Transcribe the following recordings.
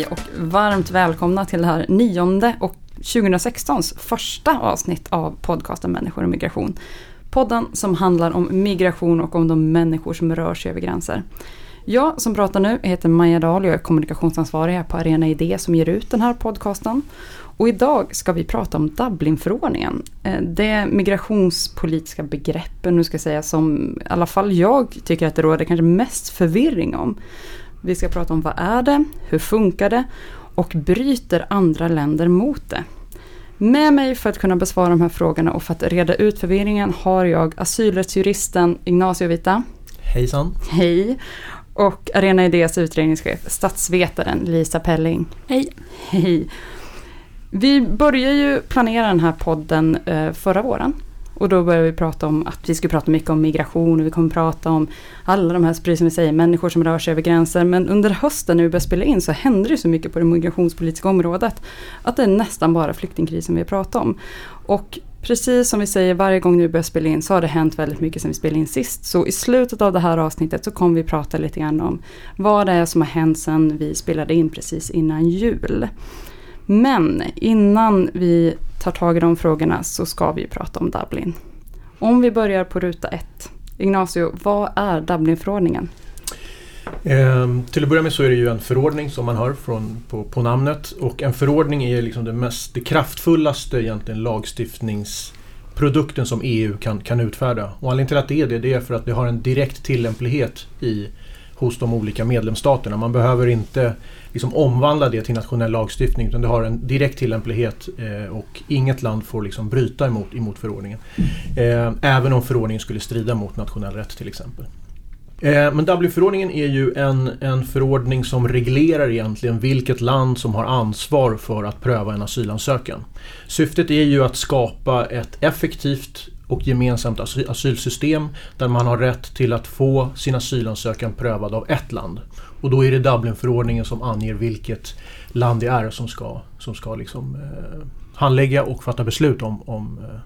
Hej och varmt välkomna till det här nionde och 2016s första avsnitt av podcasten Människor och migration. Podden som handlar om migration och om de människor som rör sig över gränser. Jag som pratar nu heter Maja Dahl och jag är kommunikationsansvarig här på Arena Idé som ger ut den här podcasten. Och idag ska vi prata om Dublinförordningen. Eh, det migrationspolitiska begreppen nu ska jag säga som i alla fall jag tycker att det råder kanske mest förvirring om. Vi ska prata om vad är det, hur funkar det och bryter andra länder mot det? Med mig för att kunna besvara de här frågorna och för att reda ut förvirringen har jag asylrättsjuristen Ignacio Vita. Hejsan. Hej. Och Arena Idés utredningschef, statsvetaren Lisa Pelling. Hej. Hej. Vi började ju planera den här podden eh, förra våren. Och då började vi prata om att vi skulle prata mycket om migration och vi kommer prata om alla de här, precis som vi säger, människor som rör sig över gränser. Men under hösten när vi började spela in så hände det så mycket på det migrationspolitiska området att det är nästan bara flyktingkrisen vi pratar om. Och precis som vi säger varje gång vi börjar spela in så har det hänt väldigt mycket sen vi spelade in sist. Så i slutet av det här avsnittet så kommer vi prata lite grann om vad det är som har hänt sen vi spelade in precis innan jul. Men innan vi tar tag i de frågorna så ska vi prata om Dublin. Om vi börjar på ruta ett. Ignacio, vad är Dublinförordningen? Eh, till att börja med så är det ju en förordning som man hör från, på, på namnet. Och en förordning är liksom det, mest, det kraftfullaste egentligen lagstiftningsprodukten som EU kan, kan utfärda. Och anledningen till att det är det, det är för att det har en direkt tillämplighet i, hos de olika medlemsstaterna. Man behöver inte liksom omvandla det till nationell lagstiftning utan det har en direkt tillämplighet eh, och inget land får liksom bryta emot, emot förordningen. Eh, även om förordningen skulle strida mot nationell rätt till exempel. Eh, men Dublinförordningen är ju en, en förordning som reglerar egentligen vilket land som har ansvar för att pröva en asylansökan. Syftet är ju att skapa ett effektivt och gemensamt asylsystem där man har rätt till att få sin asylansökan prövad av ett land. Och då är det Dublinförordningen som anger vilket land det är som ska, som ska liksom, eh, handlägga och fatta beslut om, om eh,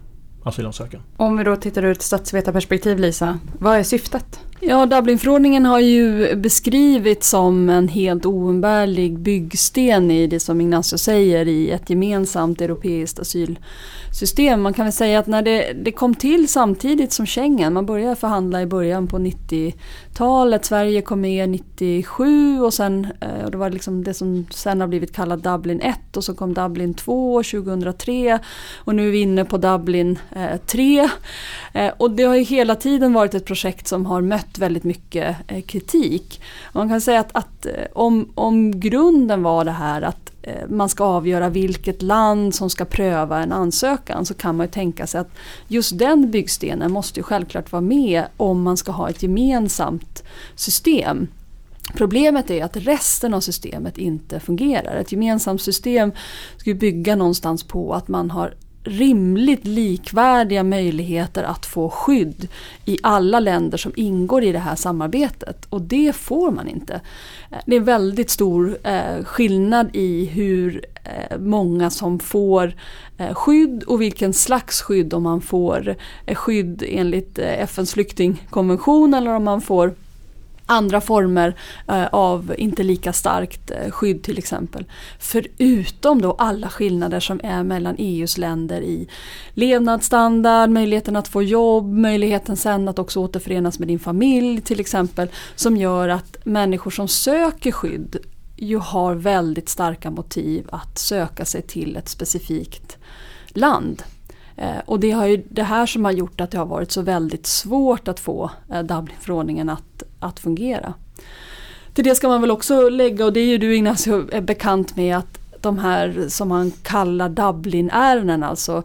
asylansökan. Om vi då tittar ur ett statsvetarperspektiv Lisa, vad är syftet? Ja, Dublinförordningen har ju beskrivits som en helt oumbärlig byggsten i det som Ignacio säger i ett gemensamt europeiskt asylsystem. Man kan väl säga att när det, det kom till samtidigt som Schengen, man började förhandla i början på 90-talet, Sverige kom med 97 och sen, eh, och det var liksom det som sen har blivit kallat Dublin 1 och så kom Dublin 2 2003 och nu är vi inne på Dublin eh, 3. Eh, och det har ju hela tiden varit ett projekt som har mött väldigt mycket eh, kritik. Man kan säga att, att, eh, om, om grunden var det här att eh, man ska avgöra vilket land som ska pröva en ansökan så kan man ju tänka sig att just den byggstenen måste ju självklart vara med om man ska ha ett gemensamt system. Problemet är att resten av systemet inte fungerar. Ett gemensamt system ska bygga någonstans på att man har rimligt likvärdiga möjligheter att få skydd i alla länder som ingår i det här samarbetet. Och det får man inte. Eh, det är väldigt stor eh, skillnad i hur eh, många som får skydd och vilken slags skydd. Om man får skydd enligt FNs flyktingkonvention eller om man får andra former eh, av inte lika starkt eh, skydd till exempel. Förutom då alla skillnader som är mellan EUs länder i levnadsstandard, möjligheten att få jobb, möjligheten sen att också återförenas med din familj till exempel. Som gör att människor som söker skydd ju har väldigt starka motiv att söka sig till ett specifikt land. Eh, och det är det här som har gjort att det har varit så väldigt svårt att få eh, Dublinförordningen att, att fungera. Till det ska man väl också lägga, och det är ju du Ignacio eh, bekant med, att de här som man kallar Dublin-ärenden, alltså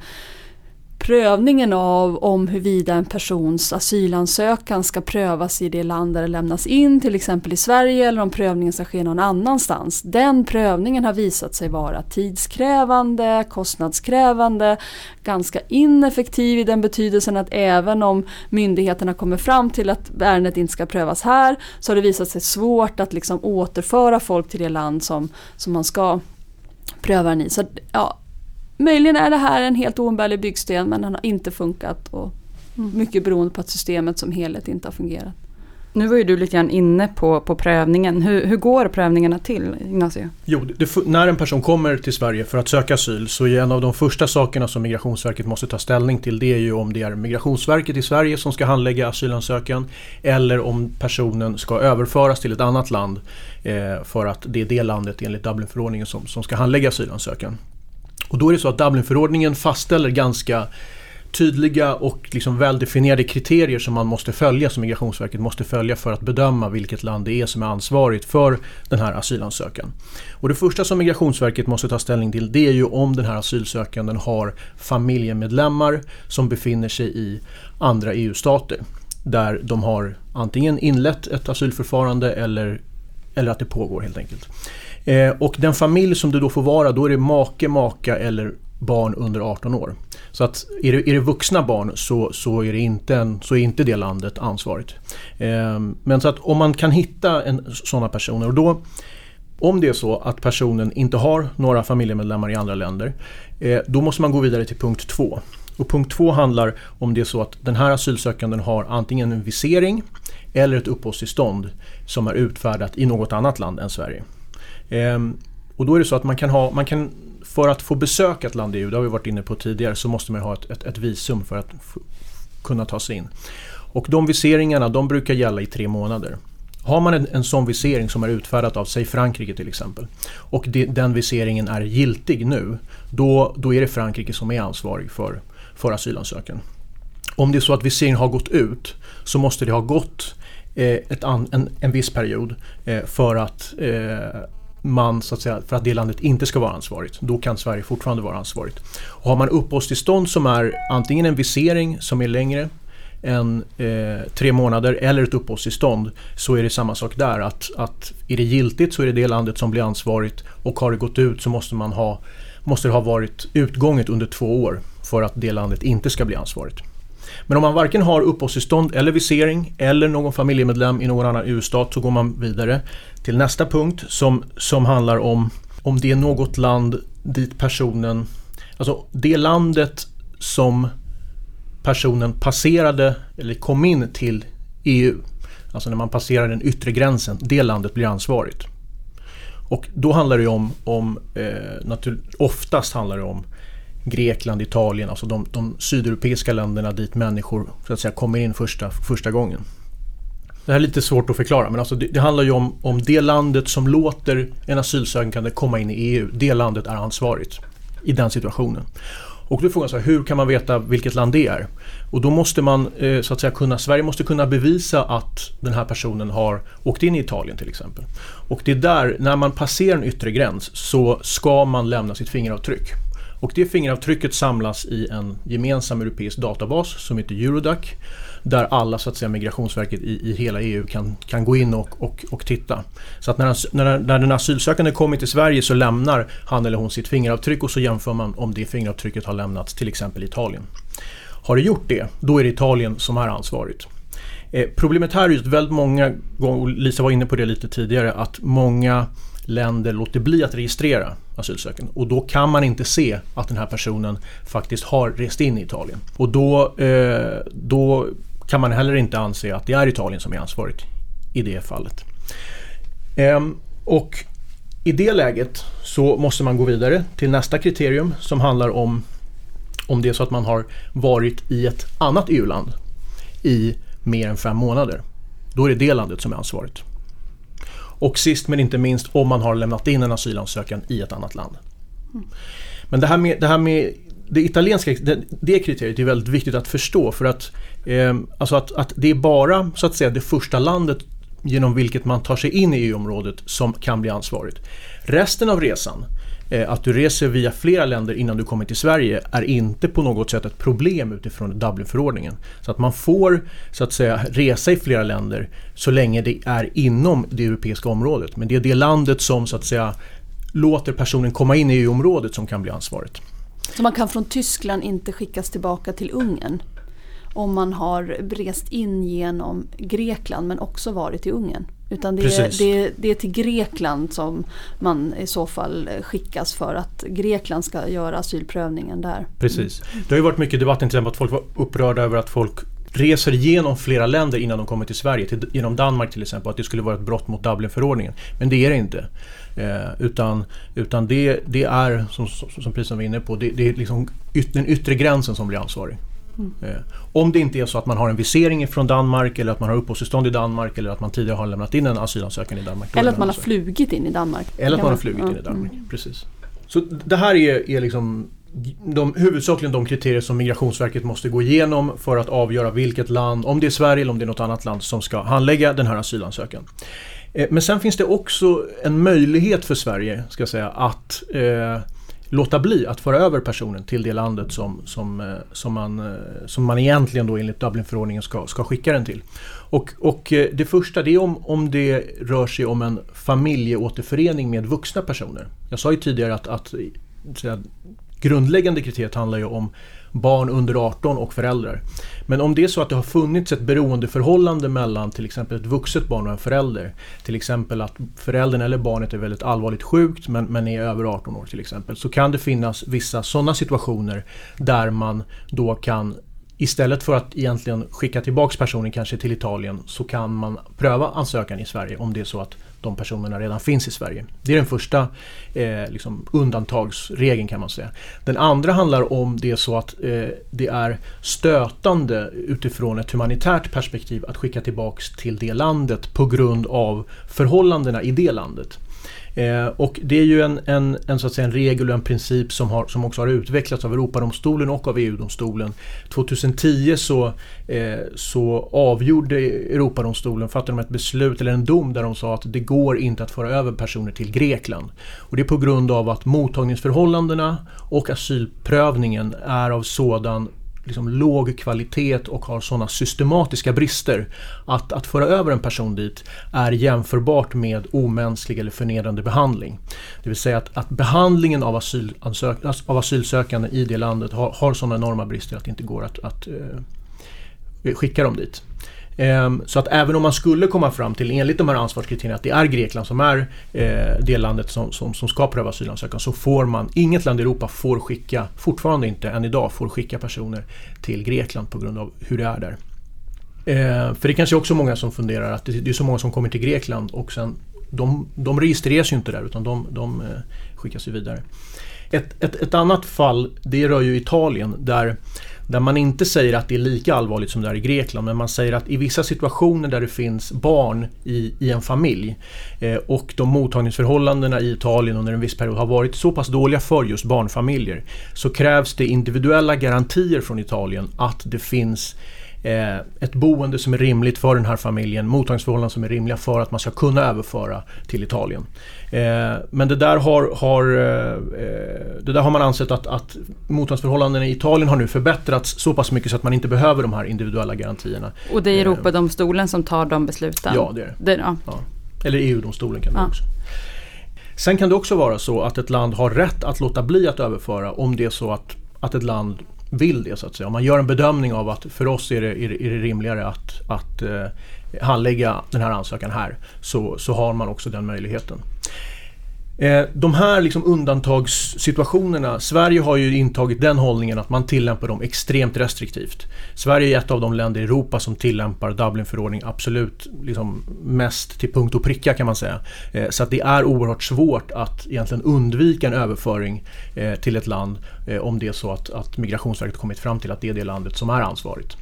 prövningen av om huruvida en persons asylansökan ska prövas i det land där det lämnas in, till exempel i Sverige, eller om prövningen ska ske någon annanstans. Den prövningen har visat sig vara tidskrävande, kostnadskrävande, ganska ineffektiv i den betydelsen att även om myndigheterna kommer fram till att ärendet inte ska prövas här så har det visat sig svårt att liksom återföra folk till det land som, som man ska pröva den i. Så, ja, Möjligen är det här en helt oumbärlig byggsten men den har inte funkat och mycket beroende på att systemet som helhet inte har fungerat. Nu var ju du lite grann inne på, på prövningen. Hur, hur går prövningarna till, Ignacio? Jo, det, när en person kommer till Sverige för att söka asyl så är en av de första sakerna som Migrationsverket måste ta ställning till det är ju om det är Migrationsverket i Sverige som ska handlägga asylansökan eller om personen ska överföras till ett annat land eh, för att det är det landet enligt Dublinförordningen som, som ska handlägga asylansökan. Och då är det så att Dublinförordningen fastställer ganska tydliga och liksom väldefinierade kriterier som man måste följa, som Migrationsverket måste följa för att bedöma vilket land det är som är ansvarigt för den här asylansökan. Och det första som Migrationsverket måste ta ställning till det är ju om den här asylsökanden har familjemedlemmar som befinner sig i andra EU-stater. Där de har antingen inlett ett asylförfarande eller, eller att det pågår helt enkelt. Eh, och den familj som det då får vara, då är det make, maka eller barn under 18 år. Så att är det, är det vuxna barn så, så, är det inte en, så är inte det landet ansvarigt. Eh, men så att om man kan hitta en, sådana personer och då om det är så att personen inte har några familjemedlemmar i andra länder eh, då måste man gå vidare till punkt två. Och punkt två handlar om det är så att den här asylsökanden har antingen en visering eller ett uppehållstillstånd som är utfärdat i något annat land än Sverige. Ehm, och då är det så att man kan ha, man kan, för att få besöka ett land i EU, det har vi varit inne på tidigare, så måste man ha ett, ett, ett visum för att kunna ta sig in. Och de viseringarna de brukar gälla i tre månader. Har man en, en sån visering som är utfärdat av, säg Frankrike till exempel, och det, den viseringen är giltig nu, då, då är det Frankrike som är ansvarig för, för asylansökan. Om det är så att viseringen har gått ut så måste det ha gått eh, ett an, en, en viss period eh, för att eh, man så att säga, för att det landet inte ska vara ansvarigt. Då kan Sverige fortfarande vara ansvarigt. Och har man uppehållstillstånd som är antingen en visering som är längre än eh, tre månader eller ett uppehållstillstånd så är det samma sak där. Att, att är det giltigt så är det det landet som blir ansvarigt och har det gått ut så måste, man ha, måste det ha varit utgånget under två år för att det landet inte ska bli ansvarigt. Men om man varken har uppehållstillstånd eller visering eller någon familjemedlem i någon annan EU-stat så går man vidare till nästa punkt som, som handlar om om det är något land dit personen, alltså det landet som personen passerade eller kom in till EU, alltså när man passerar den yttre gränsen, det landet blir ansvarigt. Och då handlar det om, om eh, oftast handlar det om Grekland, Italien, alltså de, de sydeuropeiska länderna dit människor så att säga, kommer in första, första gången. Det här är lite svårt att förklara men alltså det, det, handlar ju om, om det landet som låter en asylsökande komma in i EU. Det landet är ansvarigt i den situationen. Och då är frågan så här, hur kan man veta vilket land det är? Och då måste man eh, så att säga kunna, Sverige måste kunna bevisa att den här personen har åkt in i Italien till exempel. Och det är där, när man passerar en yttre gräns så ska man lämna sitt fingeravtryck. Och det fingeravtrycket samlas i en gemensam europeisk databas som heter Eurodac. Där alla så att säga, Migrationsverket i, i hela EU kan, kan gå in och, och, och titta. Så att när, när, när den asylsökande kommer till Sverige så lämnar han eller hon sitt fingeravtryck och så jämför man om det fingeravtrycket har lämnats till exempel Italien. Har det gjort det, då är det Italien som är ansvarigt. Eh, problemet här är ju att väldigt många och Lisa var inne på det lite tidigare, att många länder låter bli att registrera asylsökande. Och då kan man inte se att den här personen faktiskt har rest in i Italien. Och då, eh, då kan man heller inte anse att det är Italien som är ansvarigt i det fallet. Ehm, och i det läget så måste man gå vidare till nästa kriterium som handlar om om det är så att man har varit i ett annat EU-land i mer än fem månader. Då är det det landet som är ansvarigt. Och sist men inte minst om man har lämnat in en asylansökan i ett annat land. Men det här med det, här med det italienska det, det kriteriet är väldigt viktigt att förstå för att, eh, alltså att, att det är bara så att säga det första landet genom vilket man tar sig in i EU-området som kan bli ansvarigt. Resten av resan Eh, att du reser via flera länder innan du kommer till Sverige är inte på något sätt ett problem utifrån Dublinförordningen. Så att man får så att säga resa i flera länder så länge det är inom det europeiska området. Men det är det landet som så att säga låter personen komma in i EU-området som kan bli ansvarigt. Så man kan från Tyskland inte skickas tillbaka till Ungern? Om man har rest in genom Grekland men också varit i Ungern? Utan det är, det, det är, till Grekland som man i så fall skickas för att Grekland ska göra asylprövningen där. Precis. Det har ju varit mycket debatt till exempel att folk var upprörda över att folk reser igenom flera länder innan de kommer till Sverige, till, genom Danmark till exempel, att det skulle vara ett brott mot Dublinförordningen. Men det är det inte. Eh, utan utan det, det är, som, som prisen var inne på, det, det är liksom yt, den yttre gränsen som blir ansvarig. Mm. Om det inte är så att man har en visering från Danmark eller att man har uppehållstillstånd i Danmark eller att man tidigare har lämnat in en asylansökan i Danmark. Eller att man har flugit in i Danmark. Eller att man har flugit in i Danmark, mm. precis. Så det här är, är liksom de, huvudsakligen de kriterier som Migrationsverket måste gå igenom för att avgöra vilket land, om det är Sverige eller om det är något annat land, som ska handlägga den här asylansökan. Eh, men sen finns det också en möjlighet för Sverige ska jag säga, att eh, låta bli att föra över personen till det landet som, som, eh, som, man, eh, som man egentligen då enligt Dublinförordningen ska, ska skicka den till. Och, och eh, det första det är om, om det rör sig om en familjeåterförening med vuxna personer. Jag sa ju tidigare att, att grundläggande kriteriet handlar ju om barn under 18 och föräldrar. Men om det är så att det har funnits ett beroendeförhållande mellan till exempel ett vuxet barn och en förälder. Till exempel att föräldern eller barnet är väldigt allvarligt sjukt men, men är över 18 år till exempel. Så kan det finnas vissa sådana situationer där man då kan Istället för att egentligen skicka tillbaks personen kanske till Italien så kan man pröva ansökan i Sverige om det är så att de personerna redan finns i Sverige. Det är den första eh, liksom undantagsregeln kan man säga. Den andra handlar om det är så att eh, det är stötande utifrån ett humanitärt perspektiv att skicka tillbaks till det landet på grund av förhållandena i det landet. Eh, och det är ju en, en, en, så att säga, en regel och en princip som, har, som också har utvecklats av Europadomstolen och av EU-domstolen. 2010 så, eh, så avgjorde Europadomstolen, fattade de ett beslut eller en dom där de sa att det går inte att föra över personer till Grekland. Och det är på grund av att mottagningsförhållandena och asylprövningen är av sådan liksom låg kvalitet och har sådana systematiska brister att, att föra över en person dit är jämförbart med omänsklig eller förnedrande behandling. Det vill säga att, att behandlingen av, alltså, av asylsökande i det landet har, har sådana enorma brister att det inte går att, att eh, skicka dem dit. Ehm, så att även om man skulle komma fram till, enligt de här ansvarskriterierna, att det är Grekland som är eh, det landet som, som, som ska pröva asylansökan så får man, inget land i Europa får skicka, fortfarande inte än idag, får skicka personer till Grekland på grund av hur det är där. Ehm, för det kanske också många som funderar att det är så många som kommer till Grekland och sen de, de registreras ju inte där utan de, de eh, skickas ju vidare. Ett, ett, ett annat fall det rör ju Italien där där man inte säger att det är lika allvarligt som det är i Grekland men man säger att i vissa situationer där det finns barn i, i en familj eh, och de mottagningsförhållandena i Italien under en viss period har varit så pass dåliga för just barnfamiljer så krävs det individuella garantier från Italien att det finns eh, ett boende som är rimligt för den här familjen, mottagningsförhållanden som är rimliga för att man ska kunna överföra till Italien. Eh, men det där har, har, eh, det där har man ansett att, att mottagningsförhållandena i Italien har nu förbättrats så pass mycket så att man inte behöver de här individuella garantierna. Och det är Europadomstolen som tar de besluten? Ja, det är det. ja. Ja. Eller EU-domstolen kan det ja. också. Sen kan det också vara så att ett land har rätt att låta bli att överföra om det är så att, att ett land vill det så att säga. Om man gör en bedömning av att för oss är det, är det, är det rimligare att, att eh, handlägga den här ansökan här så, så har man också den möjligheten. Eh, de här liksom undantagssituationerna, Sverige har ju intagit den hållningen att man tillämpar dem extremt restriktivt. Sverige är ett av de länder i Europa som tillämpar Dublinförordning absolut liksom mest till punkt och pricka kan man säga. Eh, så att det är oerhört svårt att egentligen undvika en överföring eh, till ett land eh, om det är så att, att Migrationsverket kommit fram till att det är det landet som är ansvarigt.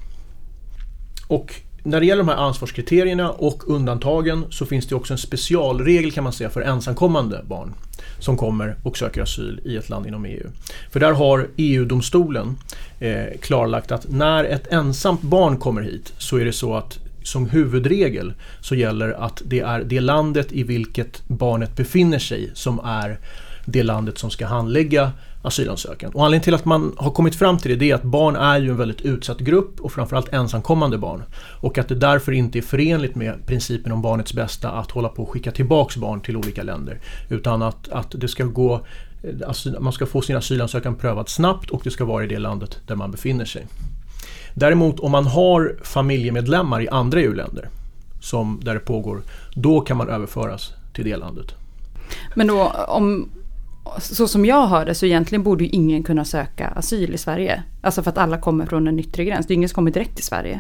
Och när det gäller de här ansvarskriterierna och undantagen så finns det också en specialregel kan man säga för ensamkommande barn som kommer och söker asyl i ett land inom EU. För där har EU-domstolen eh, klarlagt att när ett ensamt barn kommer hit så är det så att som huvudregel så gäller att det är det landet i vilket barnet befinner sig som är det landet som ska handlägga asylansökan. Och anledningen till att man har kommit fram till det, är att barn är ju en väldigt utsatt grupp och framförallt ensamkommande barn. Och att det därför inte är förenligt med principen om barnets bästa att hålla på och skicka tillbaks barn till olika länder. Utan att, att det ska gå man ska få sin asylansökan prövad snabbt och det ska vara i det landet där man befinner sig. Däremot om man har familjemedlemmar i andra EU-länder som där det pågår, då kan man överföras till det landet. Men då om, så som jag hör det så egentligen borde ju ingen kunna söka asyl i Sverige. Alltså för att alla kommer från en yttre gräns. Det är ingen som kommer direkt till Sverige.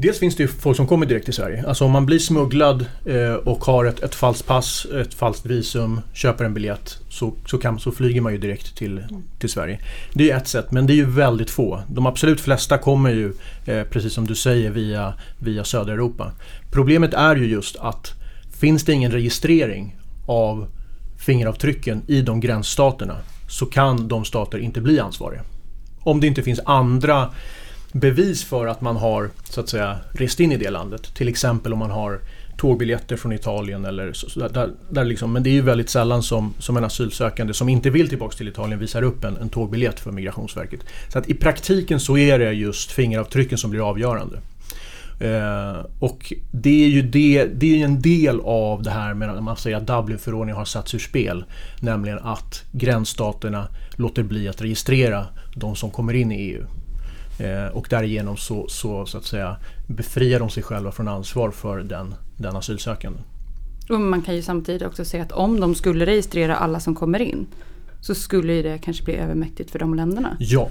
Dels finns det ju folk som kommer direkt till Sverige. Alltså om man blir smugglad eh, och har ett, ett falskt pass, ett falskt visum, köper en biljett så, så, kan, så flyger man ju direkt till, till Sverige. Det är ett sätt, men det är ju väldigt få. De absolut flesta kommer ju, eh, precis som du säger, via, via södra Europa. Problemet är ju just att finns det ingen registrering av fingeravtrycken i de gränsstaterna så kan de stater inte bli ansvariga. Om det inte finns andra bevis för att man har så att säga rest in i det landet. Till exempel om man har tågbiljetter från Italien eller så, där, där liksom, men det är ju väldigt sällan som, som en asylsökande som inte vill tillbaka till Italien visar upp en, en tågbiljett för Migrationsverket. Så att i praktiken så är det just fingeravtrycken som blir avgörande. Eh, och det är ju det, det är en del av det här med att man säger att Dublinförordningen har satts ur spel. Nämligen att gränsstaterna låter bli att registrera de som kommer in i EU. Eh, och därigenom så, så, så att säga befriar de sig själva från ansvar för den, den asylsökande. Och man kan ju samtidigt också säga att om de skulle registrera alla som kommer in så skulle det kanske bli övermäktigt för de länderna. Ja,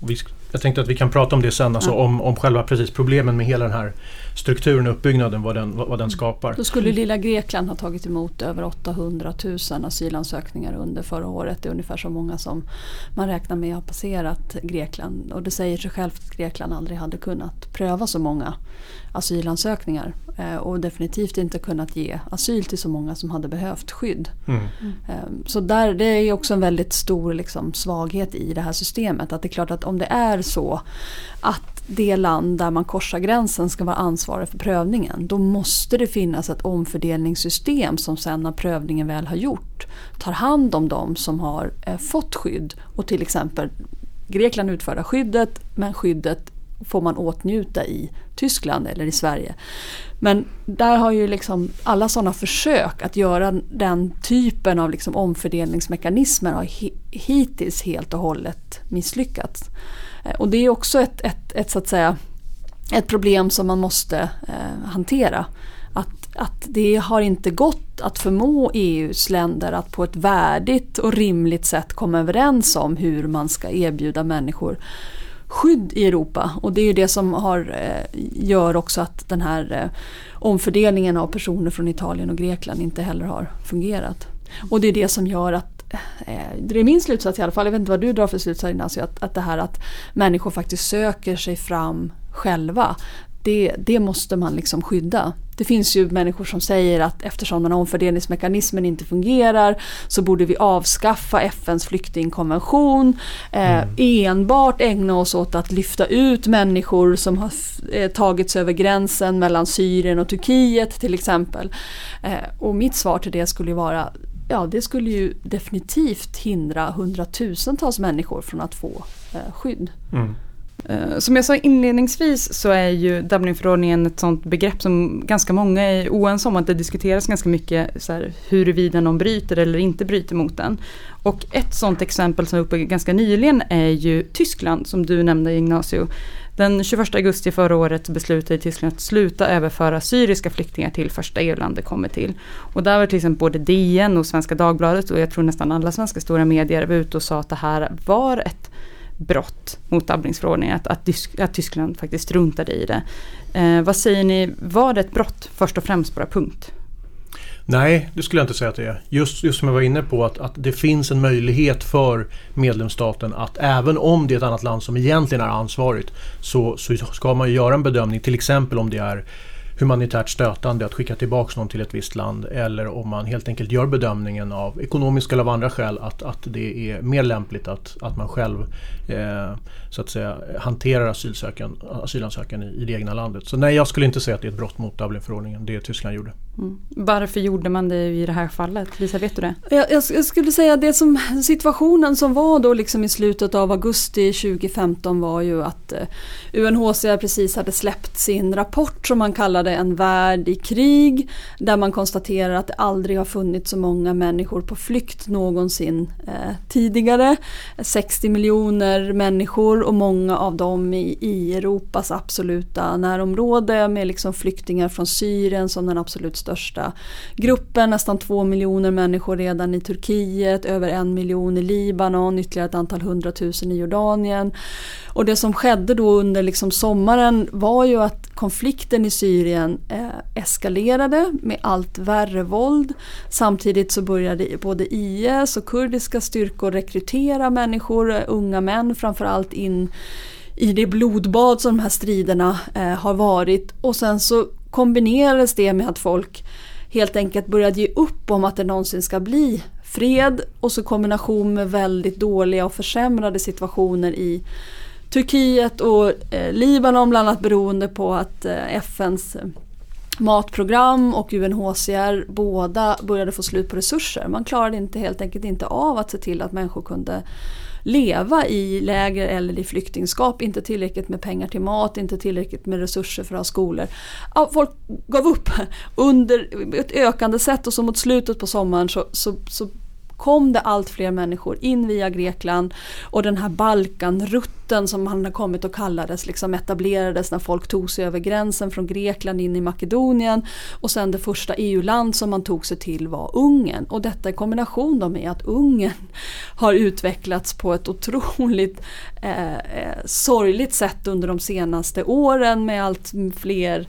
vi, jag tänkte att vi kan prata om det sen, alltså ja. om, om själva precis problemen med hela den här strukturen och uppbyggnaden, vad den, vad, den skapar. Då skulle lilla Grekland ha tagit emot över 800 000 asylansökningar under förra året. Det är ungefär så många som man räknar med har passerat Grekland. Och det säger sig självt att Grekland aldrig hade kunnat pröva så många asylansökningar. Eh, och definitivt inte kunnat ge asyl till så många som hade behövt skydd. Mm. Eh, så där, det är också en väldigt stor liksom, svaghet i det här systemet. Att det är klart att om det är så att det land där man korsar gränsen ska vara ansvarig för prövningen. Då måste det finnas ett omfördelningssystem som sen när prövningen väl har gjort tar hand om de som har eh, fått skydd och till exempel Grekland utfärdar skyddet men skyddet får man åtnjuta i Tyskland eller i Sverige. Men där har ju liksom alla sådana försök att göra den typen av liksom omfördelningsmekanismer har hittills helt och hållet misslyckats. Eh, och det är också ett, ett, ett, så att säga, ett problem som man måste eh, hantera. Att, att det har inte gått att förmå EUs länder att på ett värdigt och rimligt sätt komma överens om hur man ska erbjuda människor skydd i Europa. Och det är det som har, eh, gör också att den här eh, omfördelningen av personer från Italien och Grekland inte heller har fungerat. Och det är det som gör att eh, det är min slutsats i alla fall, jag vet inte vad du drar för slutsats Ignacio, att, att det här att människor faktiskt söker sig fram själva. Det, det, måste man liksom skydda. Det finns ju människor som säger att eftersom den här omfördelningsmekanismen inte fungerar så borde vi avskaffa FNs flyktingkonvention. Eh, mm. Enbart ägna oss åt att lyfta ut människor som har eh, tagits över gränsen mellan Syrien och Turkiet till exempel. Eh, och mitt svar till det skulle vara ja, det skulle ju definitivt hindra hundratusentals människor från att få eh, skydd. Mm. Eh, som jag sa inledningsvis så är ju Dublinförordningen ett sånt begrepp som ganska många är oense om att det diskuteras ganska mycket så här, huruvida någon bryter eller inte bryter mot den. Och ett sånt exempel som är uppe ganska nyligen är ju Tyskland som du nämnde Ignacio. Den 21 augusti förra året beslutade Tyskland att sluta överföra syriska flyktingar till första EU-land det kommer till. Och där var till exempel både DN och Svenska Dagbladet och jag tror nästan alla svenska stora medier var ute och sa att det här var ett brott mot Dublinsförordningen, att, att, att Tyskland faktiskt struntade i det. Eh, vad säger ni, var det ett brott först och främst bara punkt? Nej, det skulle jag inte säga att det är. Just, just som jag var inne på att, att det finns en möjlighet för medlemsstaten att även om det är ett annat land som egentligen är ansvarigt så, så ska man göra en bedömning till exempel om det är humanitärt stötande att skicka tillbaka någon till ett visst land eller om man helt enkelt gör bedömningen av ekonomiska eller av andra skäl att, att det är mer lämpligt att, att man själv eh, så att säga hanterar asylansökan, asylansökan i, i det egna landet. Så nej, jag skulle inte säga att det är ett brott mot Dublinförordningen, det Tyskland gjorde. Mm. Varför gjorde man det i det här fallet? Lisa, vet du det? Jag, jag, jag skulle säga det som situationen som var då liksom i slutet av augusti 2015 var ju att eh, UNHCR precis hade släppt sin rapport som man kallade En värld i krig. Där man konstaterar att det aldrig har funnits så många människor på flykt någonsin eh, tidigare. 60 miljoner människor och många av dem i, i Europas absoluta närområde med liksom flyktingar från Syrien som den absolut största gruppen. Nästan två miljoner människor redan i Turkiet, över en miljon i Libanon, ytterligare ett antal hundratusen i Jordanien. Och det som skedde då under liksom sommaren var ju att konflikten i Syrien eh, eskalerade med allt värre våld. Samtidigt så började både IS och kurdiska styrkor rekrytera människor, eh, unga män framförallt in i det blodbad som de här striderna eh, har varit. Och sen så kombinerades det med att folk helt enkelt började ge upp om att det någonsin ska bli fred och så kombination med väldigt dåliga och försämrade situationer i Turkiet och eh, Libanon bland annat beroende på att eh, FNs eh, matprogram och UNHCR båda började få slut på resurser. Man klarade inte, helt enkelt inte av att se till att människor kunde leva i läger eller i flyktingskap. Inte tillräckligt med pengar till mat, inte tillräckligt med resurser för att ha skolor. Ja, folk gav upp under ett ökande sätt och så mot slutet på sommaren så, så, så kom det allt fler människor in via Grekland och den här Balkanrutten som han har kommit att kallades liksom etablerades när folk tog sig över gränsen från Grekland in i Makedonien. Och sen det första EU-land som man tog sig till var Ungern. Och detta i kombination då med att Ungern har utvecklats på ett otroligt eh, eh, sorgligt sätt under de senaste åren med allt fler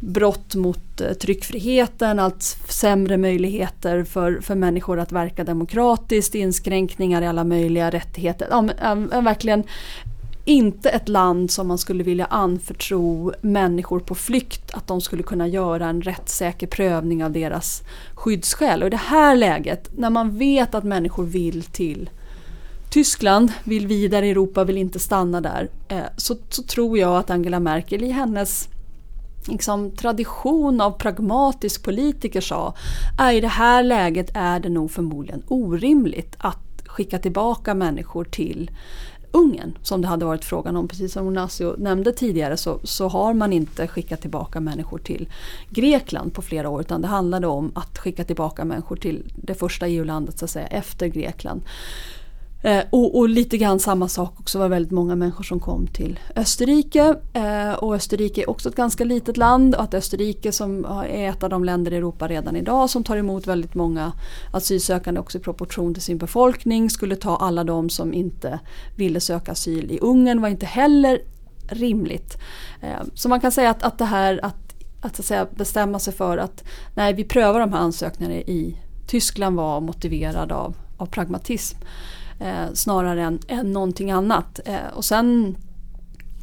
brott mot eh, tryckfriheten, allt sämre möjligheter för, för människor att verka demokratiskt, inskränkningar i alla möjliga rättigheter. Ja, men, ja, verkligen inte ett land som man skulle vilja anförtro människor på flykt att de skulle kunna göra en rättssäker prövning av deras skyddsskäl. Och i det här läget, när man vet att människor vill till Tyskland, vill vidare i Europa, vill inte stanna där, eh, så, så tror jag att Angela Merkel i hennes liksom, tradition av pragmatisk politiker sa är i det här läget är det nog förmodligen orimligt att skicka tillbaka människor till Ungern som det hade varit frågan om. Precis som Onasio nämnde tidigare så, så har man inte skickat tillbaka människor till Grekland på flera år utan det handlade om att skicka tillbaka människor till det första EU-landet så att säga efter Grekland. Eh, och, och, lite grann samma sak också var väldigt många människor som kom till Österrike. Eh, och Österrike är också ett ganska litet land och att Österrike som är ett av de länder i Europa redan idag som tar emot väldigt många asylsökande också i proportion till sin befolkning skulle ta alla de som inte ville söka asyl i Ungern var inte heller rimligt. Eh, så man kan säga att, att det här att, att, att säga, bestämma sig för att nej vi prövar de här ansökningarna i Tyskland var motiverad av, av pragmatism eh, snarare än, än någonting annat. Eh, och sen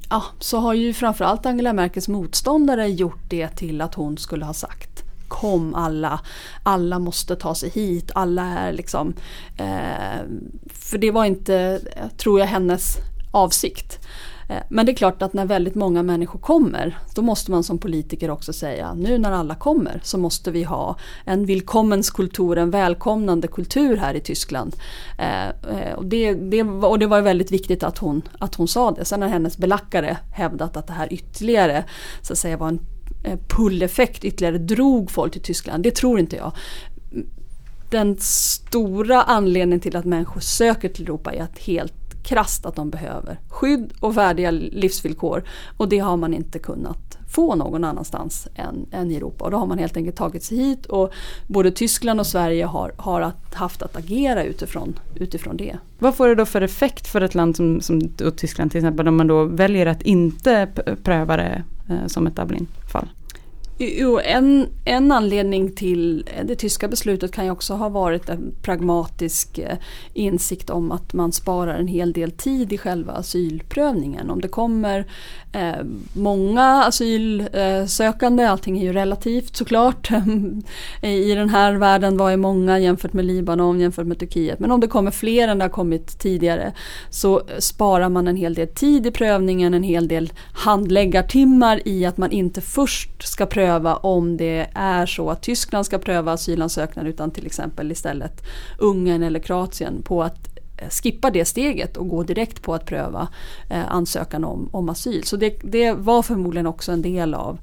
ja, så har ju framförallt Angela Merkels motståndare gjort det till att hon skulle ha sagt Kom alla, alla måste ta sig hit, alla är liksom... Eh, för det var inte, eh, tror jag, hennes avsikt. Eh, men det är klart att när väldigt många människor kommer då måste man som politiker också säga nu när alla kommer så måste vi ha en willkommenskultur, en välkomnande kultur här i Tyskland. Eh, eh och det, det, och det var väldigt viktigt att hon, att hon sa det. Sen har hennes belackare hävdat att det här ytterligare så att säga var en eh, pull-effekt, ytterligare drog folk till Tyskland. Det tror inte jag den stora anledningen till att människor söker till Europa är att helt krast att de behöver skydd och värdiga livsvillkor. Och det har man inte kunnat få någon annanstans än, än i Europa. Och då har man helt enkelt tagit sig hit och både Tyskland och Sverige har, har att, haft att agera utifrån, utifrån det. Vad får det då för effekt för ett land som, som Tyskland till exempel om man då väljer att inte pröva det eh, som ett Dublin-fall? Jo, en, en anledning till eh, det tyska beslutet kan ju också ha varit en pragmatisk eh, insikt om att man sparar en hel del tid i själva asylprövningen. Om det kommer eh, många asylsökande, eh, allting är ju relativt såklart. I den här världen vad är många jämfört med Libanon, jämfört med Turkiet. Men om det kommer fler än det har kommit tidigare så sparar man en hel del tid i prövningen, en hel del handläggartimmar i att man inte först ska pröva pröva om det är så att Tyskland ska pröva asylansökningar utan till exempel istället Ungern eller Kroatien på att eh, skippa det steget och gå direkt på att pröva eh, ansökan om, om asyl. Så det, det, var förmodligen också en del av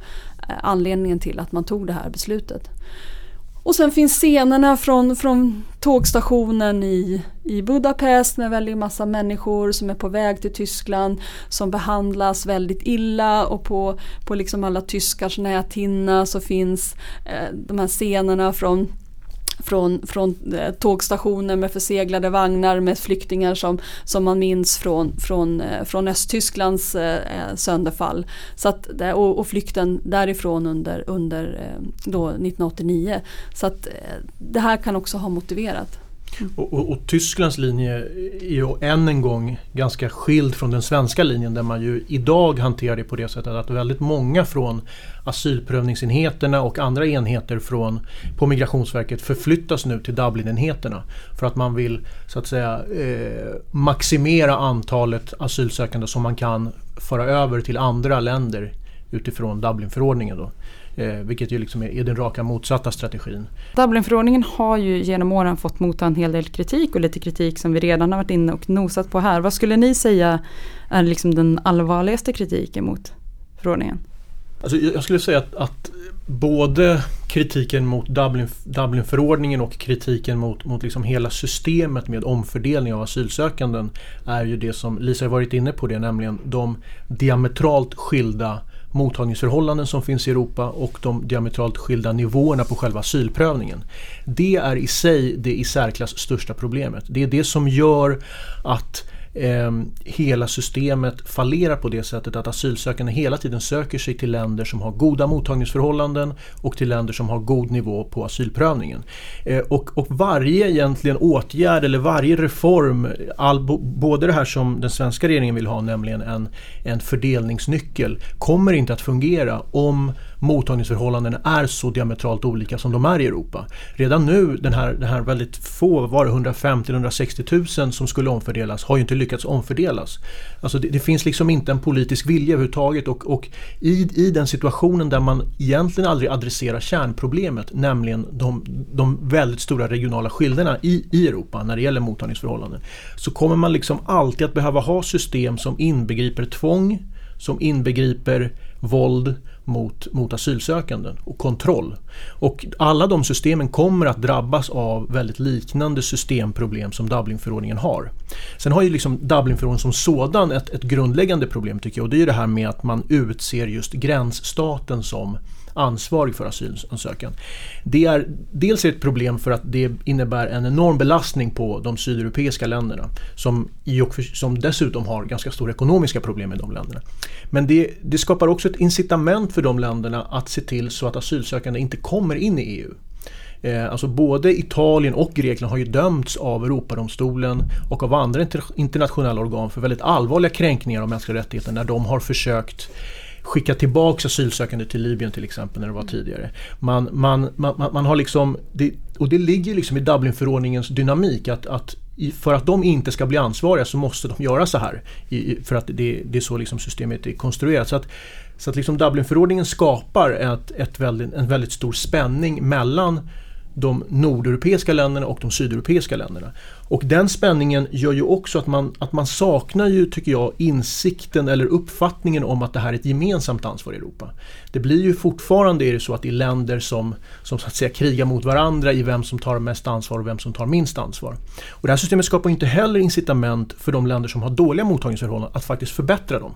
eh, anledningen till att man tog det här beslutet. Och sen finns scenerna från, från tågstationen i, i Budapest med väldigt massa människor som är på väg till Tyskland som behandlas väldigt illa. Och på, på liksom alla tyskars näthinna så finns eh, de här scenerna från från, från eh, tågstationer med förseglade vagnar med flyktingar som, som man minns från, från, eh, från Östtysklands eh, sönderfall. Så att, och, och flykten därifrån under, under då 1989. Så att det här kan också ha motiverat. Och, och, och, Tysklands linje är ju än en gång ganska skild från den svenska linjen där man ju idag hanterar det på det sättet att väldigt många från asylprövningsenheterna och andra enheter från, på Migrationsverket förflyttas nu till Dublinenheterna för att man vill så att säga eh, maximera antalet asylsökande som man kan föra över till andra länder utifrån Dublinförordningen. Då. Eh, vilket ju liksom är, är, den raka motsatta strategin. Dublinförordningen har ju genom åren fått motta en hel del kritik och lite kritik som vi redan har varit inne och nosat på här. Vad skulle ni säga är liksom den allvarligaste kritiken mot förordningen? Alltså jag skulle säga att, att både kritiken mot Dublin, Dublinförordningen och kritiken mot, mot liksom hela systemet med omfördelning av asylsökanden är ju det som Lisa har varit inne på det, nämligen de diametralt skilda mottagningsförhållanden som finns i Europa och de diametralt skilda nivåerna på själva asylprövningen. Det är i sig det i särklass största problemet. Det är det som gör att eh, hela systemet fallerar på det sättet att asylsökande hela tiden söker sig till länder som har goda mottagningsförhållanden och till länder som har god nivå på asylprövningen. Eh, och, och, varje egentligen åtgärd eller varje reform, all, både det här som den svenska regeringen vill ha, nämligen en, en fördelningsnyckel, kommer inte att fungera om mottagningsförhållandena är så diametralt olika som de är i Europa. Redan nu, den här, den här väldigt få, var det 150-160 000 som skulle omfördelas, har ju inte lyckats omfördelas. Alltså det, det, finns liksom inte en politisk vilja överhuvudtaget och, och i, i den situationen där man egentligen aldrig adresserar kärnproblemet, nämligen de, de väldigt stora regionala skillnaderna i, i Europa när det gäller mottagningsförhållanden, så kommer man liksom alltid att behöva ha system som inbegriper tvång, som inbegriper våld mot, mot asylsökanden och kontroll. Och alla de systemen kommer att drabbas av väldigt liknande systemproblem som Dublinförordningen har. Sen har ju liksom Dublinförordningen som sådan ett, ett grundläggande problem tycker jag och det är det här med att man utser just gränsstaten som ansvarig för asylansökan. Det är dels ett problem för att det innebär en enorm belastning på de sydeuropeiska länderna som, i och för, som dessutom har ganska stora ekonomiska problem i de länderna. Men det, det skapar också ett incitament för de länderna att se till så att asylsökande inte kommer in i EU. Eh, alltså både Italien och Grekland har ju dömts av Europadomstolen och av andra internationella organ för väldigt allvarliga kränkningar av mänskliga rättigheter när de har försökt skicka tillbaka asylsökande till Libyen till exempel när det var tidigare. Man, man, man, man har liksom, det, och det ligger liksom i Dublinförordningens dynamik att, att för att de inte ska bli ansvariga så måste de göra så här. för att det, det är så liksom systemet är konstruerat. Så att, så att liksom Dublinförordningen skapar ett, ett väldigt, en väldigt stor spänning mellan de nordeuropeiska länderna och de sydeuropeiska länderna. Och den spänningen gör ju också att man, att man saknar ju, tycker jag, insikten eller uppfattningen om att det här är ett gemensamt ansvar i Europa. Det blir ju fortfarande är det så att det är länder som, som så att säga krigar mot varandra i vem som tar mest ansvar och vem som tar minst ansvar. Och det här systemet skapar inte heller incitament för de länder som har dåliga mottagningsförhållanden att faktiskt förbättra dem.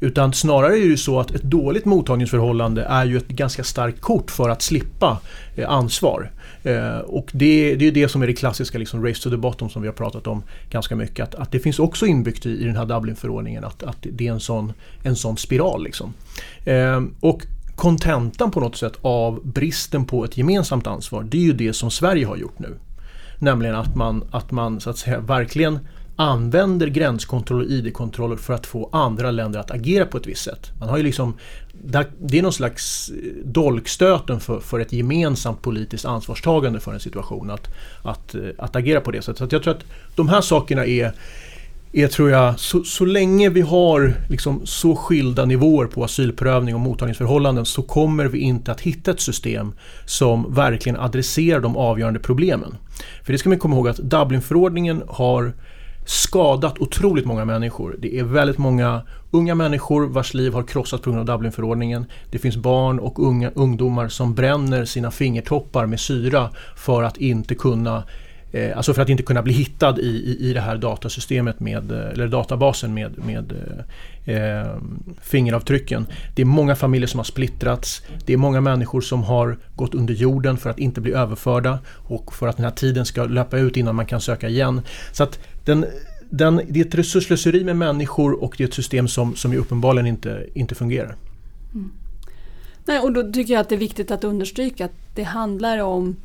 Utan snarare är det ju så att ett dåligt mottagningsförhållande är ju ett ganska starkt kort för att slippa eh, ansvar. Eh, och det, det är det som är det klassiska liksom, race to the bottom som vi har pratat om ganska mycket. Att, att det finns också inbyggt i, i den här Dublinförordningen att, att det är en sån, en sån spiral. Liksom. Eh, och kontentan på något sätt av bristen på ett gemensamt ansvar det är ju det som Sverige har gjort nu. Nämligen att man, att man så att säga verkligen använder gränskontroller och ID-kontroller för att få andra länder att agera på ett visst sätt. Man har ju liksom, det är någon slags eh, dolkstöten för, för ett gemensamt politiskt ansvarstagande för en situation att, att, eh, att agera på det sättet. Så jag tror att de här sakerna är är tror jag, så, så länge vi har liksom så skilda nivåer på asylprövning och mottagningsförhållanden så kommer vi inte att hitta ett system som verkligen adresserar de avgörande problemen. För det ska man komma ihåg att Dublinförordningen har skadat otroligt många människor. Det är väldigt många unga människor vars liv har krossats på grund av Dublinförordningen. Det finns barn och unga, ungdomar som bränner sina fingertoppar med syra för att inte kunna Eh, alltså för att inte kunna bli hittad i, i, i det här datasystemet med, eh, eller databasen med, med eh, eh, fingeravtrycken. Det är många familjer som har splittrats. Det är många människor som har gått under jorden för att inte bli överförda och för att den här tiden ska löpa ut innan man kan söka igen. Så att den, den, det är ett resurslöseri med människor och det är ett system som, som uppenbarligen inte, inte fungerar. Mm. Nej, och då tycker jag att det är viktigt att understryka att det handlar om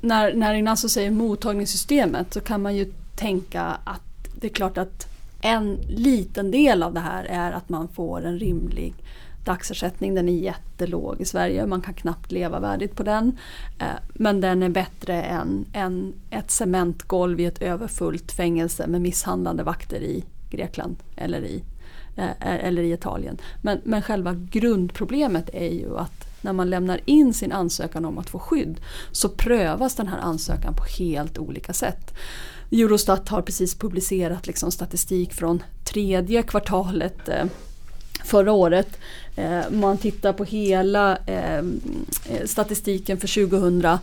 när, när Ignacio säger mottagningssystemet så kan man ju tänka att det är klart att en liten del av det här är att man får en rimlig dagsersättning. Den är jättelåg i Sverige, man kan knappt leva värdigt på den. Eh, men den är bättre än, än ett cementgolv i ett överfullt fängelse med misshandlande vakter i Grekland eller i, eh, eller i Italien. Men, men själva grundproblemet är ju att när man lämnar in sin ansökan om att få skydd så prövas den här ansökan på helt olika sätt. Eurostat har precis publicerat liksom statistik från tredje kvartalet eh, förra året. Eh, man tittar på hela eh, statistiken för 2000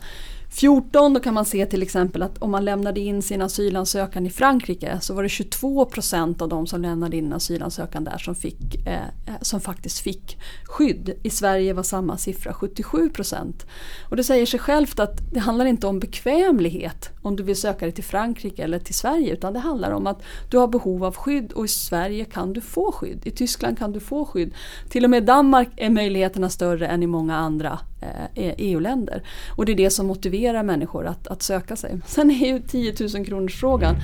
14 då kan man se till exempel att om man lämnade in sin asylansökan i Frankrike så var det 22 procent av de som lämnade in asylansökan där som, fick, eh, eh, som faktiskt fick skydd. I Sverige var samma siffra 77 procent. Och det säger sig självt att det handlar inte om bekvämlighet om du vill söka dig till Frankrike eller till Sverige utan det handlar om att du har behov av skydd och i Sverige kan du få skydd. I Tyskland kan du få skydd. Till och med i Danmark är möjligheterna större än i många andra EU-länder. Och det är det som motiverar människor att, att söka sig. Sen är ju 10 000 kronors frågan.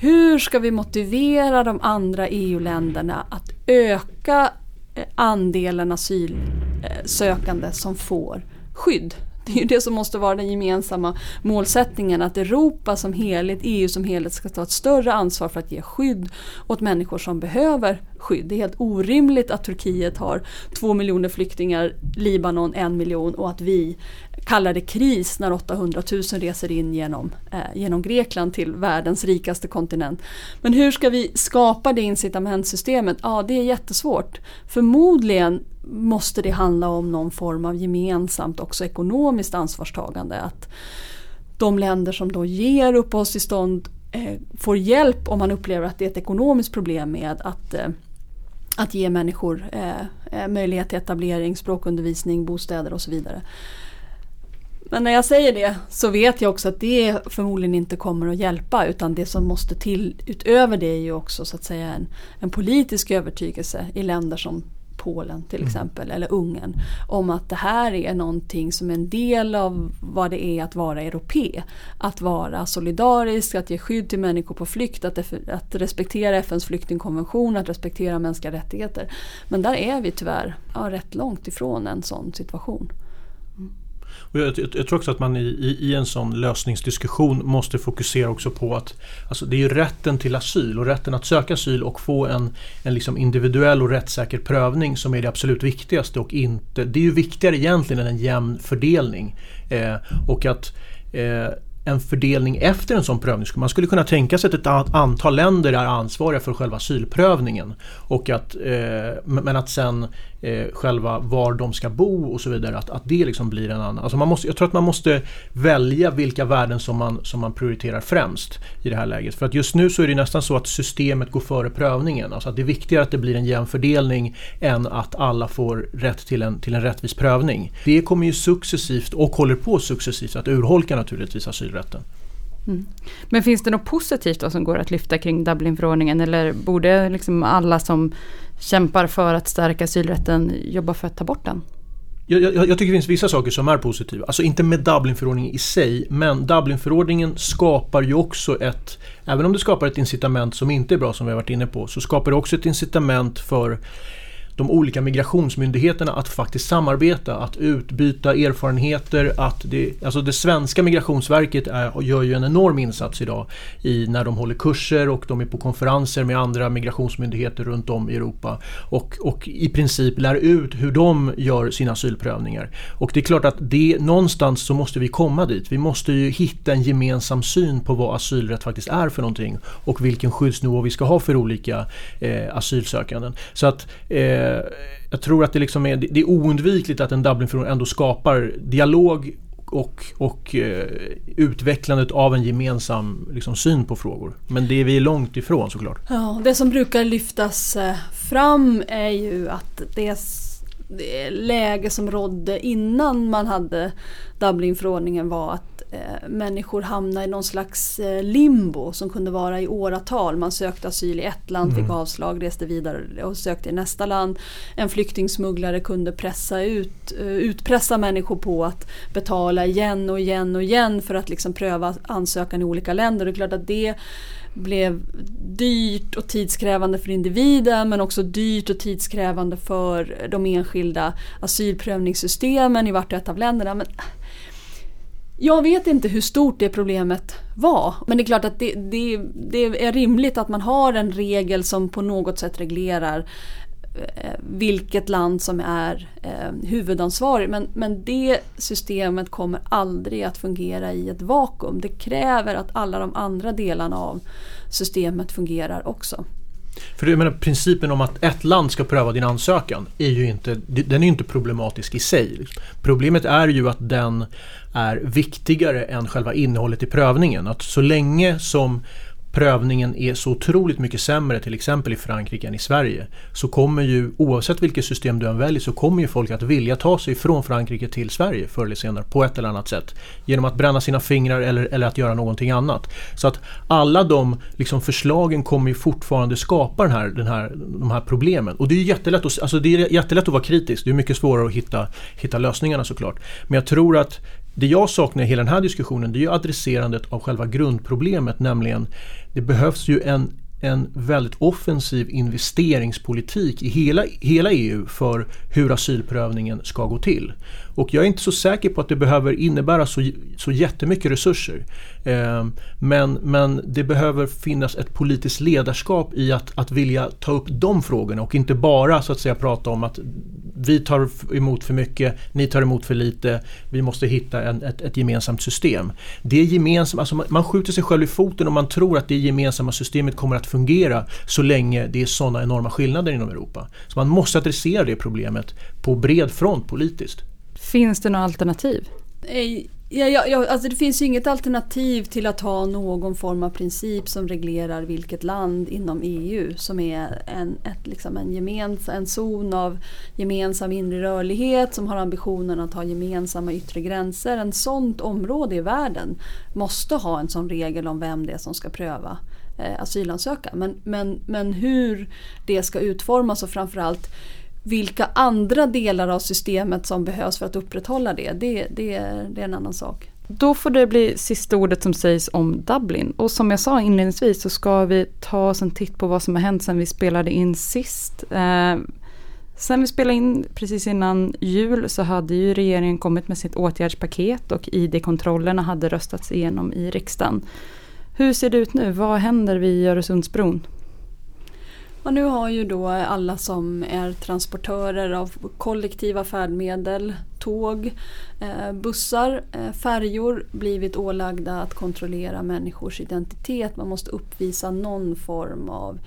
Hur ska vi motivera de andra EU-länderna att öka eh, andelen asylsökande som får skydd? Det är ju det som måste vara den gemensamma målsättningen att Europa som helhet, EU som helhet ska ta ett större ansvar för att ge skydd åt människor som behöver skydd. Det är helt orimligt att Turkiet har två miljoner flyktingar, Libanon en miljon och att vi kallar det kris när 800 000 reser in genom, eh, genom Grekland till världens rikaste kontinent. Men hur ska vi skapa det incitamentsystemet? Ja, det är jättesvårt. Förmodligen måste det handla om någon form av gemensamt också ekonomiskt ansvarstagande. Att de länder som då ger uppehållstillstånd eh, får hjälp om man upplever att det är ett ekonomiskt problem med att eh, att ge människor eh, eh möjlighet till etablering, språkundervisning, bostäder och så vidare. Men när jag säger det så vet jag också att det förmodligen inte kommer att hjälpa utan det som måste till utöver det är ju också så att säga en, en politisk övertygelse i länder som Polen till mm. exempel eller Ungern om att det här är någonting som är en del av vad det är att vara europe. Att vara solidarisk, att ge skydd till människor på flykt, att, att respektera FNs flyktingkonvention, att respektera mänskliga rättigheter. Men där är vi tyvärr ja, rätt långt ifrån en sån situation. Och jag, jag, jag, tror också att man i, i, i, en sån lösningsdiskussion måste fokusera också på att alltså det är ju rätten till asyl och rätten att söka asyl och få en, en liksom individuell och rättssäker prövning som är det absolut viktigaste och inte, det är ju viktigare egentligen än en jämn fördelning. Eh, och att eh, en fördelning efter en sån prövning. Man skulle kunna tänka sig att ett antal länder är ansvariga för själva asylprövningen. Och att, eh, men att sen eh, själva var de ska bo och så vidare, att, att det liksom blir en annan. Alltså man måste, jag tror att man måste välja vilka värden som man, som man prioriterar främst i det här läget. För att just nu så är det nästan så att systemet går före prövningen. Alltså att det är viktigare att det blir en jämn fördelning än att alla får rätt till en, till en rättvis prövning. Det kommer ju successivt och håller på successivt att urholka naturligtvis asylrätten. Mm. Men finns det något positivt då som går att lyfta kring Dublinförordningen eller borde liksom alla som kämpar för att stärka asylrätten jobba för att ta bort den? Jag, jag, jag, tycker det finns vissa saker som är positiva. Alltså inte med Dublinförordningen i sig, men Dublinförordningen skapar ju också ett, även om det skapar ett incitament som inte är bra som vi har varit inne på, så skapar det också ett incitament för de olika migrationsmyndigheterna att faktiskt samarbeta, att utbyta erfarenheter. Att det, alltså det svenska migrationsverket är, gör ju en enorm insats idag i när de håller kurser och de är på konferenser med andra migrationsmyndigheter runt om i Europa och, och i princip lär ut hur de gör sina asylprövningar. Och det är klart att det, någonstans så måste vi komma dit. Vi måste ju hitta en gemensam syn på vad asylrätt faktiskt är för någonting och vilken skyddsnivå vi ska ha för olika eh, asylsökanden. Så att eh, Eh, jag tror att det, liksom är, det är oundvikligt att en Dublinförordning ändå skapar dialog och, och eh, utvecklandet av en gemensam liksom, syn på frågor. Men det är vi långt ifrån såklart. Ja, det som brukar lyftas eh, fram är ju att det, det läge som rådde innan man hade Dublinförordningen var att människor hamnar i någon slags eh, limbo som kunde vara i åratal. Man sökte asyl i ett land, mm. fick avslag, reste vidare och sökte i nästa land. En flyktingsmugglare kunde pressa ut, eh, utpressa människor på att betala igen och igen och igen för att liksom pröva ansökan i olika länder. Det är klart att det blev dyrt och tidskrävande för individen men också dyrt och tidskrävande för de enskilda asylprövningssystemen i vart och ett av länderna. Men jag vet inte hur stort det problemet var. Men det är klart att det, det, det, är rimligt att man har en regel som på något sätt reglerar eh, vilket land som är eh, huvudansvarig. Men, men det systemet kommer aldrig att fungera i ett vakuum. Det kräver att alla de andra delarna av systemet fungerar också. För du menar principen om att ett land ska pröva din ansökan är ju inte, den är inte problematisk i sig. Problemet är ju att den är viktigare än själva innehållet i prövningen. Att så länge som prövningen är så otroligt mycket sämre till exempel i Frankrike än i Sverige så kommer ju oavsett vilket system du än väljer så kommer ju folk att vilja ta sig från Frankrike till Sverige förr eller senare på ett eller annat sätt. Genom att bränna sina fingrar eller, eller att göra någonting annat. Så att alla de liksom, förslagen kommer ju fortfarande skapa den här, den här, de här problemen. Och det är jättelätt att, alltså det är jättelätt att vara kritisk. Det är mycket svårare att hitta, hitta lösningarna såklart. Men jag tror att det jag saknar i hela den här diskussionen det är ju adresserandet av själva grundproblemet nämligen det behövs ju en, en väldigt offensiv investeringspolitik i hela, hela EU för hur asylprövningen ska gå till. Och jag är inte så säker på att det behöver innebära så, så jättemycket resurser. Eh, men, men det behöver finnas ett politiskt ledarskap i att, att vilja ta upp de frågorna och inte bara så att säga prata om att vi tar emot för mycket, ni tar emot för lite, vi måste hitta en, ett, ett gemensamt system. Det är gemensamt, alltså man, man skjuter sig själv i foten om man tror att det gemensamma systemet kommer att fungera så länge det är sådana enorma skillnader inom Europa. Så man måste adressera det problemet på bred front politiskt. Finns det några alternativ? Ja, ja, ja, alltså det finns ju inget alternativ till att ha någon form av princip som reglerar vilket land inom EU som är en, ett, liksom en, gemens, en zon av gemensam inre rörlighet som har ambitionen att ha gemensamma yttre gränser. En sånt område i världen måste ha en sån regel om vem det är som ska pröva eh, asylansökan. Men, men, men hur det ska utformas och framförallt vilka andra delar av systemet som behövs för att upprätthålla det, det, det, det är en annan sak. Då får det bli sista ordet som sägs om Dublin. Och som jag sa inledningsvis så ska vi ta oss en titt på vad som har hänt sen vi spelade in sist. Eh, sen vi spelade in precis innan jul så hade ju regeringen kommit med sitt åtgärdspaket och ID-kontrollerna hade röstats igenom i riksdagen. Hur ser det ut nu? Vad händer vid Öresundsbron? Och nu har ju då alla som är transportörer av kollektiva färdmedel, tåg, eh, bussar, eh, färjor blivit ålagda att kontrollera människors identitet. Man måste uppvisa någon form av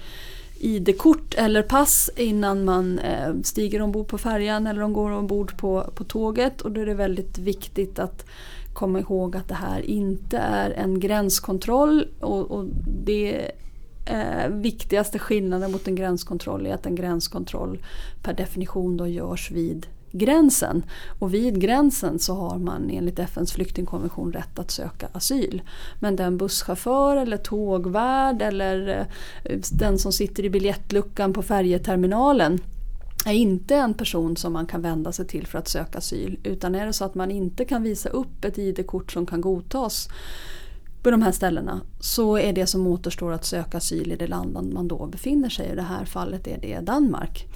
ID-kort eller pass innan man eh, stiger ombord på färjan eller de går ombord på, på tåget. Och då är det väldigt viktigt att komma ihåg att det här inte är en gränskontroll och, och det eh, viktigaste skillnaden mot en gränskontroll är att en gränskontroll per definition då görs vid gränsen. Och vid gränsen så har man enligt FNs flyktingkonvention rätt att söka asyl. Men den busschaufför eller tågvärd eller eh, den som sitter i biljettluckan på färjeterminalen är inte en person som man kan vända sig till för att söka asyl. Utan är det så att man inte kan visa upp ett ID-kort som kan godtas på de här ställena så är det som återstår att söka asyl i det land man då befinner sig i. I det här fallet är det Danmark.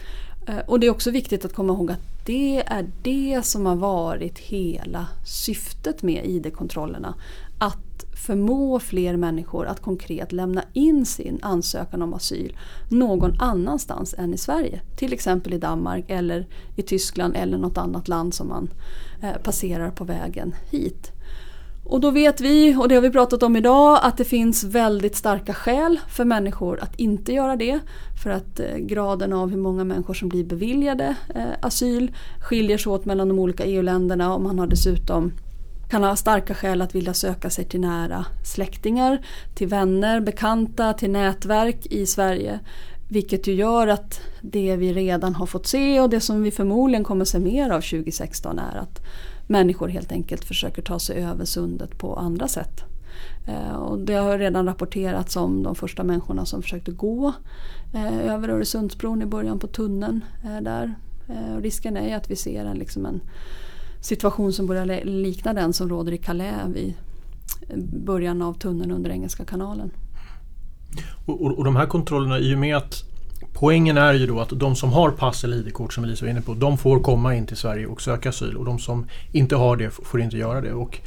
Eh, och det är också viktigt att komma ihåg att det är det som har varit hela syftet med ID-kontrollerna. Att förmå fler människor att konkret lämna in sin ansökan om asyl någon annanstans än i Sverige. Till exempel i Danmark eller i Tyskland eller något annat land som man eh, passerar på vägen hit. Och då vet vi, och det har vi pratat om idag, att det finns väldigt starka skäl för människor att inte göra det. För att eh, graden av hur många människor som blir beviljade eh, asyl skiljer sig åt mellan de olika EU-länderna och man har dessutom kan ha starka skäl att vilja söka sig till nära släktingar, till vänner, bekanta, till nätverk i Sverige. Vilket ju gör att det vi redan har fått se och det som vi förmodligen kommer se mer av 2016 är att människor helt enkelt försöker ta sig över sundet på andra sätt. Eh, och det har redan rapporterats om de första människorna som försökte gå eh, över Öresundsbron i början på tunneln eh, där. Och risken är att vi ser en, liksom en situation som börjar likna den som råder i Calais vid början av tunneln under Engelska kanalen. Och, och, och de här kontrollerna, i och med att Poängen är ju då att de som har pass eller ID-kort som Elisa var inne på, de får komma in till Sverige och söka asyl och de som inte har det får inte göra det. Och,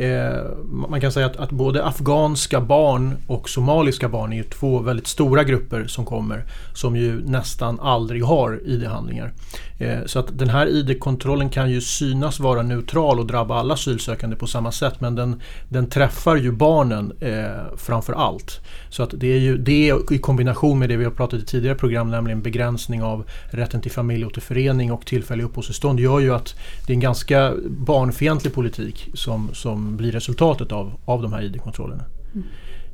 eh, man kan säga att, att, både afghanska barn och somaliska barn är ju två väldigt stora grupper som kommer som ju nästan aldrig har ID-handlingar. Eh, så att den här ID-kontrollen kan ju synas vara neutral och drabba alla asylsökande på samma sätt men den, den träffar ju barnen eh, framför allt. Så att det är ju det i kombination med det vi har pratat i tidigare program nämligen begränsning av rätten till familjeåterförening och tillfälliga uppehållstillstånd gör ju att det är en ganska barnfientlig politik som, som blir resultatet av, av de här ID-kontrollerna. Mm.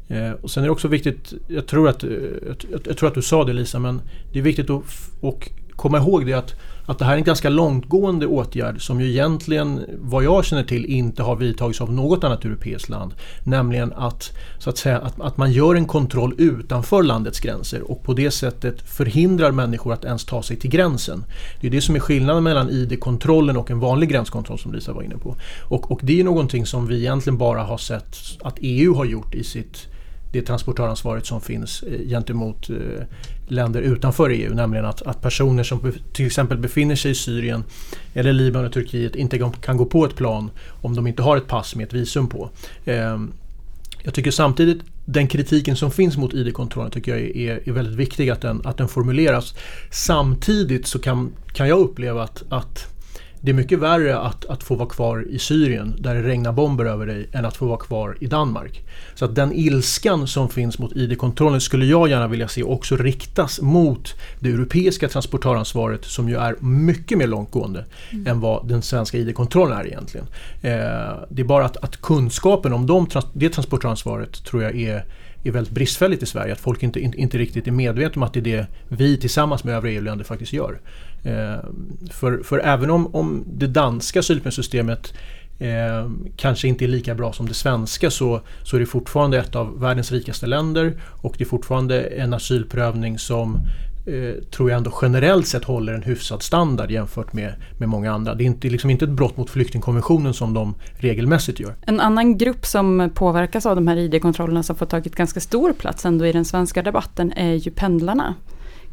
Eh, och sen är det också viktigt, jag tror, att, jag, jag, tror att du sa det Lisa, men det är viktigt att och komma ihåg det att att det här är en ganska långtgående åtgärd som ju egentligen, vad jag känner till, inte har vidtagits av något annat europeiskt land. Nämligen att, så att, säga, att, att man gör en kontroll utanför landets gränser och på det sättet förhindrar människor att ens ta sig till gränsen. Det är det som är skillnaden mellan ID-kontrollen och en vanlig gränskontroll som Lisa var inne på. Och, och det är någonting som vi egentligen bara har sett att EU har gjort i sitt det transportöransvaret som finns eh, gentemot eh, länder utanför EU. Nämligen att, att personer som till exempel befinner sig i Syrien eller Libanon och Turkiet inte kan gå på ett plan om de inte har ett pass med ett visum på. Ehm, jag tycker samtidigt den kritiken som finns mot ID-kontrollen tycker jag är, är väldigt viktig att den, att den formuleras. Samtidigt så kan, kan jag uppleva att, att det är mycket värre att, att få vara kvar i Syrien där det regnar bomber över dig än att få vara kvar i Danmark. Så att den ilskan som finns mot ID-kontrollen skulle jag gärna vilja se också riktas mot det europeiska transportöransvaret som ju är mycket mer långtgående mm. än vad den svenska ID-kontrollen är egentligen. Eh, det är bara att, att kunskapen om de, det transportöransvaret tror jag är är väldigt bristfälligt i Sverige. Att folk inte, inte, riktigt är medvetna om att det är det vi tillsammans med övriga EU-länder faktiskt gör. Eh, för, för även om, om det danska asylprövningssystemet eh, kanske inte är lika bra som det svenska så, så är det fortfarande ett av världens rikaste länder och det är fortfarande en asylprövning som eh, tror jag ändå generellt sett håller en hyfsad standard jämfört med, med många andra. Det är inte, liksom inte ett brott mot flyktingkonventionen som de regelmässigt gör. En annan grupp som påverkas av de här ID-kontrollerna som får tagit ganska stor plats ändå i den svenska debatten är ju pendlarna.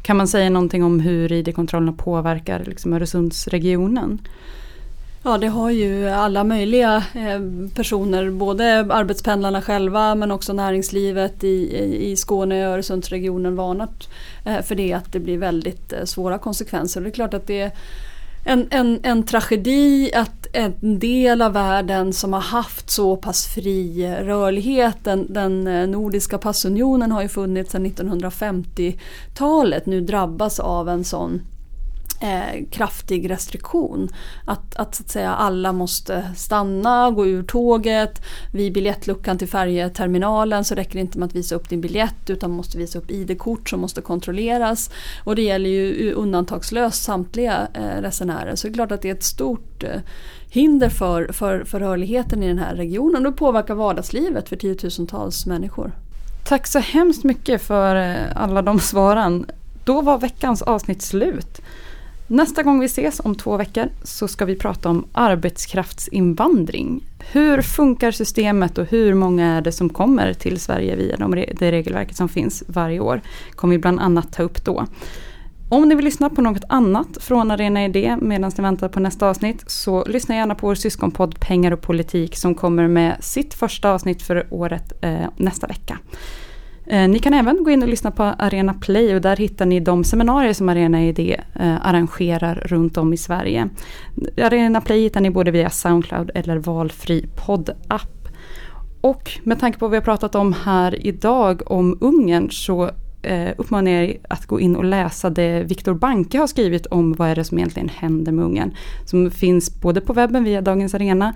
Kan man säga någonting om hur ID-kontrollerna påverkar liksom Öresundsregionen? Ja, det har ju alla möjliga eh, personer, både arbetspendlarna själva men också näringslivet i, i Skåne och Öresundsregionen varnat eh, för det att det blir väldigt eh, svåra konsekvenser. Det är klart att det är en, en, en tragedi att en del av världen som har haft så pass fri rörlighet, den, den nordiska passunionen har ju funnits sedan 1950-talet, nu drabbas av en sån eh, kraftig restriktion. Att, att, så att säga alla måste stanna, gå ur tåget. Vid biljettluckan till färjeterminalen så räcker det inte med att visa upp din biljett utan man måste visa upp ID-kort som måste kontrolleras. Och det gäller ju undantagslöst samtliga eh, resenärer. Så det är klart att det är ett stort eh, hinder för, för, för rörligheten i den här regionen och det påverkar vardagslivet för tiotusentals människor. Tack så hemskt mycket för eh, alla de svaren. Då var veckans avsnitt slut. Nästa gång vi ses om två veckor så ska vi prata om arbetskraftsinvandring. Hur funkar systemet och hur många är det som kommer till Sverige via de, det regelverket som finns varje år? kommer vi bland annat ta upp då. Om ni vill lyssna på något annat från Arena Idé medan ni väntar på nästa avsnitt så lyssna gärna på vår syskonpodd Pengar och politik som kommer med sitt första avsnitt för året eh, nästa vecka. Eh, ni kan även gå in och lyssna på Arena Play och där hittar ni de seminarier som Arena Idé eh, arrangerar runt om i Sverige. Arena Play hittar ni både via Soundcloud eller valfri poddapp. Och med tanke på vad vi har pratat om här idag om Ungern så eh, uppmanar jag er att gå in och läsa det Viktor Banke har skrivit om vad är det som egentligen händer med Ungern. Som finns både på webben via Dagens Arena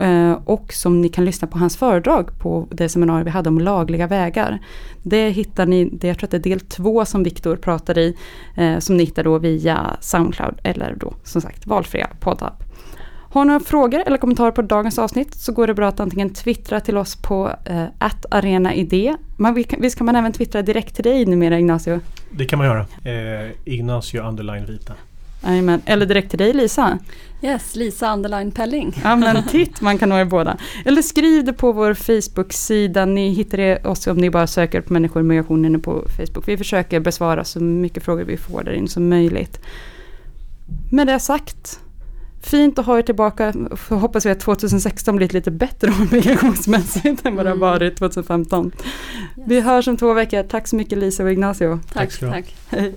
Eh, och som ni kan lyssna på hans föredrag på det seminarium vi hade om lagliga vägar. Det hittar ni, det, jag tror att det är del två som Viktor pratar i, eh, som ni hittar då via Soundcloud eller då som sagt valfria poddapp. Har ni några frågor eller kommentarer på dagens avsnitt så går det bra att antingen twittra till oss på eh, arenaidé. Man, visst kan man även twittra direkt till dig numera Ignacio? Det kan man göra. Eh, Ignacio underline vita. Amen. Eller direkt till dig Lisa? Yes, Lisa underline Pelling. Ja men titt, man kan nå er båda. Eller skriv det på vår Facebook-sida. Ni hittar oss om ni bara söker på människor och migration inne på Facebook. Vi försöker besvara så mycket frågor vi får där inne som möjligt. Med det sagt Fint att ha er tillbaka. Hoppas vi att 2016 blir ett lite bättre år migrationsmässigt än vad det har mm. varit 2015. Yes. Vi hörs om två veckor. Tack så mycket Lisa och Ignacio. Tack. tack. tack. Hej.